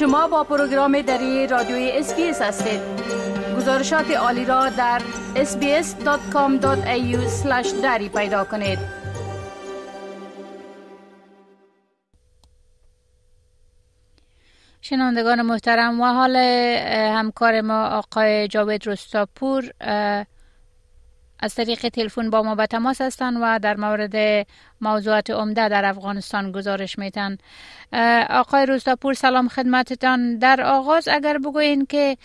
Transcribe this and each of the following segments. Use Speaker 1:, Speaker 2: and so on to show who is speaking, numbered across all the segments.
Speaker 1: شما با پروگرام دری رادیوی SBS هستید. گزارشات عالی را در sbs.com.au دری پیدا کنید. شنوندگان محترم و حال همکار ما آقای جاوید رستاپور از طریق تلفن با ما به تماس هستند و در مورد موضوعات عمده در افغانستان گزارش میتن آقای روستاپور سلام خدمتتان. در آغاز اگر بگوین که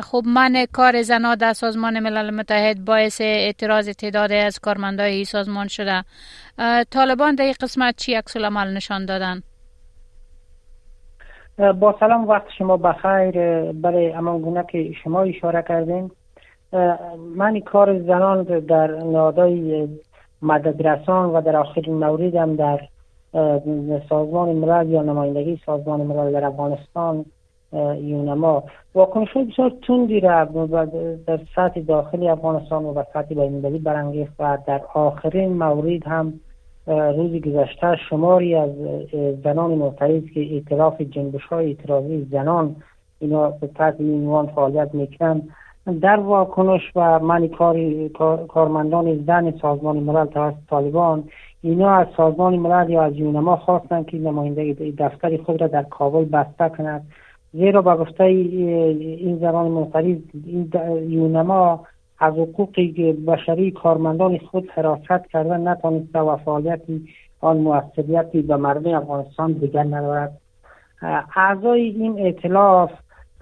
Speaker 1: خب من کار زنا در سازمان ملل متحد باعث اعتراض تعداد از کارمندای سازمان شده. طالبان در این قسمت چی عکس عمل نشان دادن؟
Speaker 2: با سلام وقت شما بخیر. برای امان گونه که شما اشاره کردین من کار زنان در نادای مددرسان و در آخرین مورد هم در سازمان ملل یا نمایندگی سازمان ملل در افغانستان یونما واکنش های بسیار تندی را در سطح داخلی افغانستان و به سطح بینالمللی برانگیخت و در آخرین مورد هم روزی گذشته شماری از زنان معترض که اعتراف جنبش های اعتراضی زنان اینا به تحت عنوان فعالیت می‌کنن در واکنش و من کار کارمندان زن سازمان ملل توسط طالبان اینا از سازمان ملل یا از یونما خواستن که نمایندگی دفتر خود را در کابل بسته کند. زیرا به گفته این زنان معترض یونما از حقوق بشری کارمندان خود حراست کردن نتانسته و فعالیتی آن موثریتی به مردم افغانستان دیگر ندارد. اعضای این اطلاف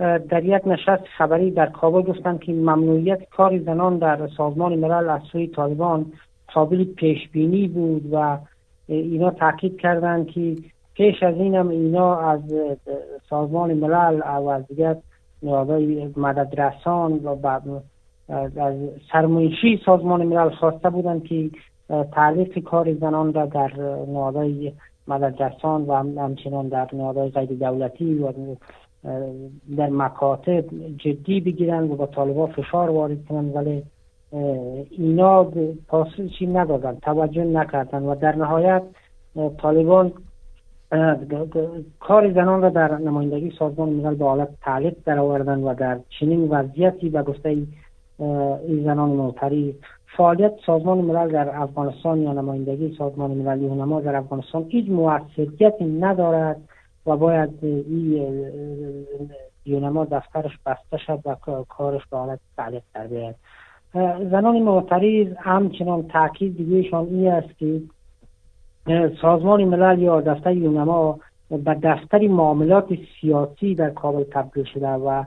Speaker 2: در یک نشست خبری در کابل گفتند که ممنوعیت کار زنان در سازمان ملل از سوی طالبان قابل پیش بینی بود و اینا تاکید کردند که پیش از این هم اینا از سازمان ملل و از دیگر مددرسان و از سرمایشی سازمان ملل خواسته بودند که تعلیق کار زنان را در نهادهای مددرسان و همچنان در نهادهای غیر دولتی و در مکاتب جدی بگیرن و با طالبا فشار وارد کنن ولی اینا چی ندادن توجه نکردن و در نهایت طالبان کار زنان را در نمایندگی سازمان ملل به حالت تعلیق در آوردن و در چنین وضعیتی به گفته این زنان معتری فعالیت سازمان ملل در افغانستان یا نمایندگی سازمان ملل یونما در افغانستان هیچ موثریتی ندارد. و باید این یونما دفترش بسته شد و کارش به حالت تعلیق در بیاد زنان معترض همچنان تاکید دیگهشان این است که سازمان ملل یا دفتر یونما به دفتر معاملات سیاسی در کابل تبدیل شده و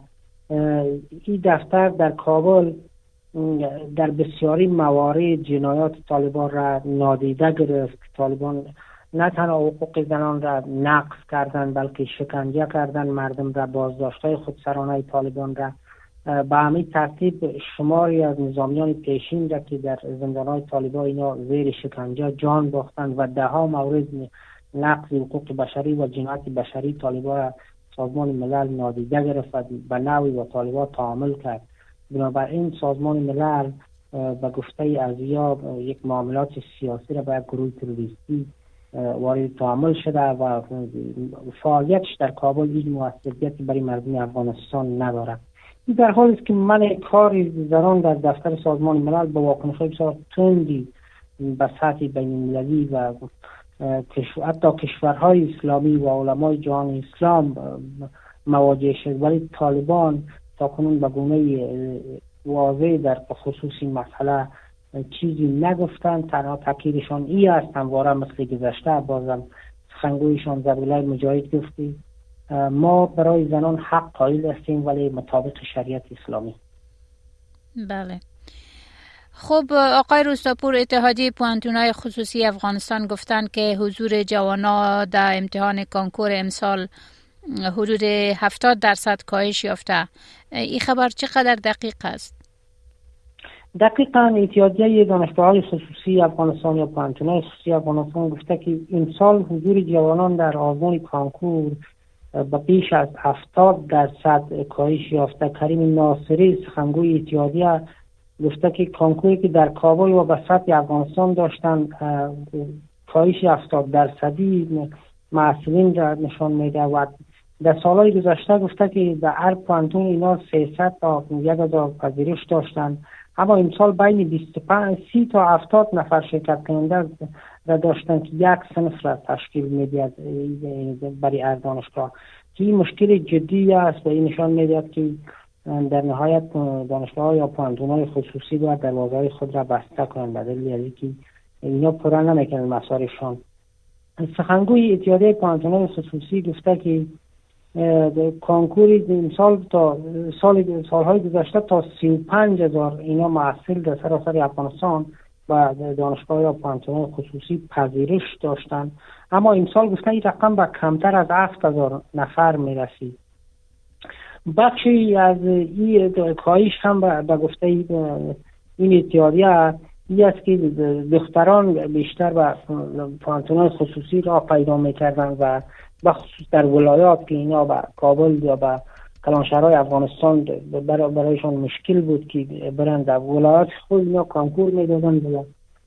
Speaker 2: این دفتر در کابل در بسیاری موارد جنایات طالبان را نادیده گرفت. طالبان نه تنها حقوق زنان را نقض کردن بلکه شکنجه کردن مردم را بازداشت های خودسرانه طالبان را. به همین ترتیب شماری از نظامیان پیشین را که در زندان های طالبان اینا زیر شکنجه جان باختند و ده ها مورد نقض حقوق بشری و جنایت بشری طالبان را سازمان ملل نادیده گرفت و به نوی با طالبان تعامل کرد. بنابراین سازمان ملل به گفته از یک معاملات سیاسی را به گروه تروریستی وارد تعامل شده و فعالیتش در کابل هیچ موثریتی برای مردم افغانستان نداره. این در حالی است که من کار زنان در دفتر سازمان ملل با واکنش بسیار تندی به سطح بین المللی و حتی کشورهای اسلامی و علمای جهان اسلام مواجه شد. ولی طالبان تا کنون به گونه واضح در خصوص این مسئله چیزی نگفتن تنها تاکیدشان ای است. همواره مثل گذشته بازم سخنگویشان زبیله مجاهد گفتی. ما برای زنان حق قائل هستیم ولی مطابق شریعت اسلامی.
Speaker 1: بله. خب آقای روستاپور اتحادیه پوانتونای خصوصی افغانستان گفتند که حضور جوانا در امتحان کانکور امسال حدود 70 درصد کاهش یافته. این خبر چقدر دقیق است؟
Speaker 2: دقیقا اتحادیه دانشگاه های خصوصی افغانستان یا پانتونای خصوصی افغانستان گفته که امسال حضور جوانان در آزمون کانکور به بیش از هفتاد درصد کاهش یافته. کریم ناصری سخنگوی اتحادیه گفته که کانکوری که در کابل و به سطح افغانستان داشتن کاهش هفتاد درصدی محصولین را نشان میده و در سالهای گذشته گفته که در هر پانتون اینا 300 تا 1000 پذیرش داشتن. اما امسال بین 25 30 تا 70 نفر شرکت کننده را داشتن که یک سنف را تشکیل می‌دهد برای هر دانشگاه. که این مشکل جدی است و این نشان می‌دهد که در نهایت دانشگاه یا پانتون های خصوصی باید دروازه خود را بسته کنند. بدل یعنی که اینا پرا نمی‌کنن مسارشان. سخنگوی اتحادیه پانتون های خصوصی گفته که کنکور سال تا سال سالهای گذشته تا 35 هزار اینا محصول در سراسر افغانستان و دانشگاه پانتون خصوصی پذیرش داشتن. اما امسال گفتن این رقم به کمتر از 7000 نفر می‌رسید. بخشی از این کاهش هم به گفته این اتحادیه این است که دختران بیشتر به پانتون خصوصی را پیدا می‌کردن و بخصوص در ولایات که اینا به کابل یا به کلانشهرهای افغانستان برایشان مشکل بود که برند در ولایات خود اینا کانکور می‌دادن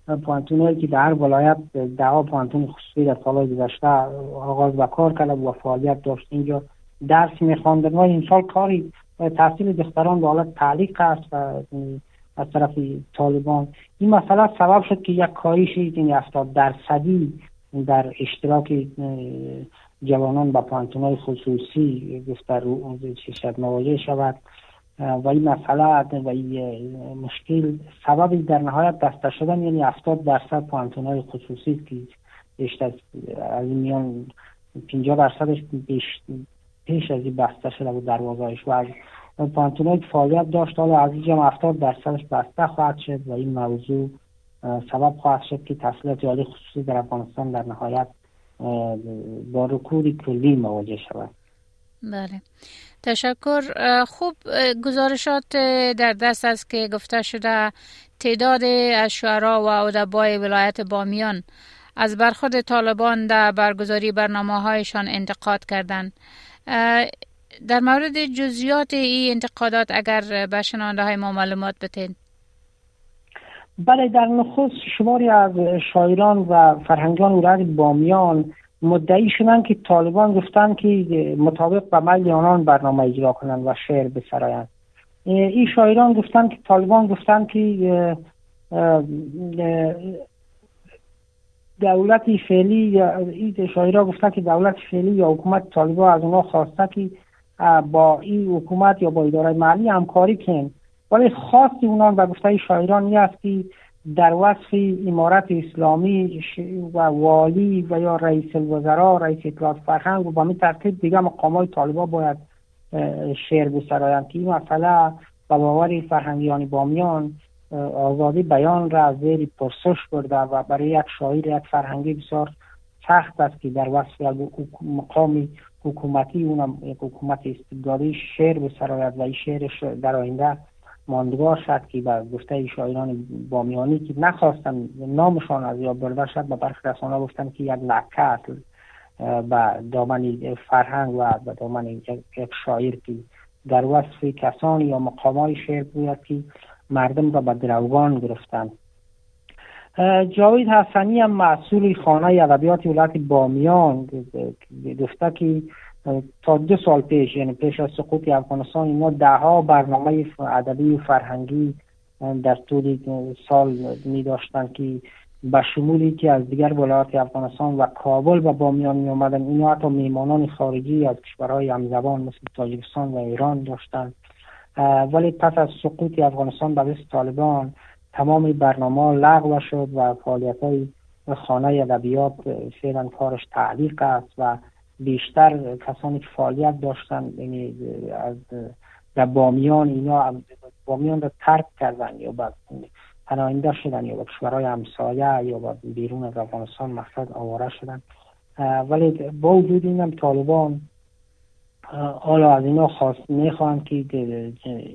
Speaker 2: و پانتون که در ولایت دعا پانتون خصوصی در سالهای گذشته آغاز به کار کرده و فعالیت داشت. اینجا درس میخواندن. و این سال کاری تحصیل دختران به حالت تعلیق است و از طرف طالبان. این مسئله سبب شد که یک کاهش این افتاد درصدی در اشتراک جوانان با های خصوصی گفتر شد مواجه شود. و این مسئله و این مشکل سبب در نهایت بسته شدن یعنی 70 درصد های خصوصی که بیشتر از این میان 50 درصدش پیش از این بسته شده بود دروازهش و از های فعالیت داشت حالا از اینجا 70 درصدش بسته خواهد شد و این موضوع سبب خواهد شد که تحصیلات عالی خصوصی در افغانستان در نهایت با رکود کلی مواجه شود.
Speaker 1: بله. تشکر. خوب گزارشات در دست است که گفته شده تعداد از شعرا و ادبای ولایت بامیان از برخورد طالبان در برگزاری برنامه هایشان انتقاد کردند. در مورد جزیات این انتقادات اگر به شنانده های ما معلومات بتین
Speaker 2: بله در نخست شماری از شاعران و فرهنگان ولایت بامیان مدعی شدن که طالبان گفتن که مطابق به میل آنان برنامه اجرا کنند و شعر بسرایند. این شاعران گفتن که طالبان گفتن که دولت فعلی یا این شاعران گفتن که دولت فعلی یا حکومت طالبان از اونا خواسته که با این حکومت یا با اداره محلی همکاری کن ولی خواست اونان و گفته شاعران این است که در وصف امارت اسلامی و والی و یا رئیس الوزراء رئیس اطلاعات فرهنگ و با می ترتیب دیگه مقام های طالبا باید شعر بسرایند که این مسئله و باور فرهنگیان بامیان آزادی بیان را زیر پرسش برده و برای یک شاعر یک فرهنگی بسیار سخت است که در وصف مقام حکومتی اونم یک حکومت استبدادی شعر بسراید و این شعرش در آینده ماندگار شد که به گفته شاعران بامیانی که نخواستن نامشان از یاد برده شد به برخی رسانه گفتن که یک لکه به دامن فرهنگ و به دامن یک شاعر که در وصف کسانی یا مقامای شعر بود که مردم را به دروگان گرفتند. جاوید حسنی هم مسئول خانه ادبیات ولایت بامیان گفته که تا دو سال پیش یعنی پیش از سقوط افغانستان اینا ده ها برنامه ادبی و فرهنگی در طول سال می داشتن که به شمولی که از دیگر ولایات افغانستان و کابل و بامیان می آمدن اینا حتی میمانان خارجی از کشورهای همزبان مثل تاجیکستان و ایران داشتند ولی پس از سقوط افغانستان به طالبان تمام برنامه لغو شد و فعالیت های خانه ادبیات فعلا کارش تعلیق است و بیشتر کسانی که فعالیت داشتن یعنی از در بامیان اینا بامیان رو ترک کردن یا بعد پناهنده شدن یا به کشورهای همسایه یا با بیرون از افغانستان مقصد آواره شدن. ولی با وجود اینم طالبان حالا از اینا خواست می‌خوان که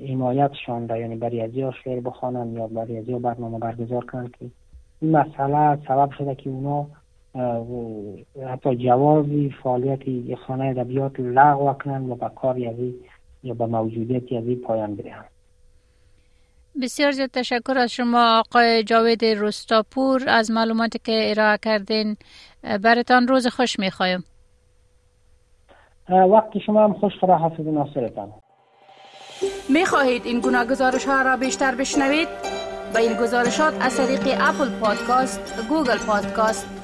Speaker 2: حمایتشان را یعنی برای ازیا شعر بخوانن یا برای ازیا برنامه برگزار کنن که این مسئله سبب شده که اونا حتی جوازی فعالیت یک خانه ادبیات لغو کنن و به کار یعنی یا به موجودیت یعنی پایان بدهند
Speaker 1: بسیار زیاد تشکر از شما آقای جاوید رستاپور از معلوماتی که ارائه کردین. برتان روز خوش می‌خوایم.
Speaker 2: وقت شما هم خوش خدا حافظ ناصرتان.
Speaker 3: می‌خواهید این گونه گزارش ها را بیشتر بشنوید؟ با این گزارشات از طریق Apple Podcast، Google Podcast،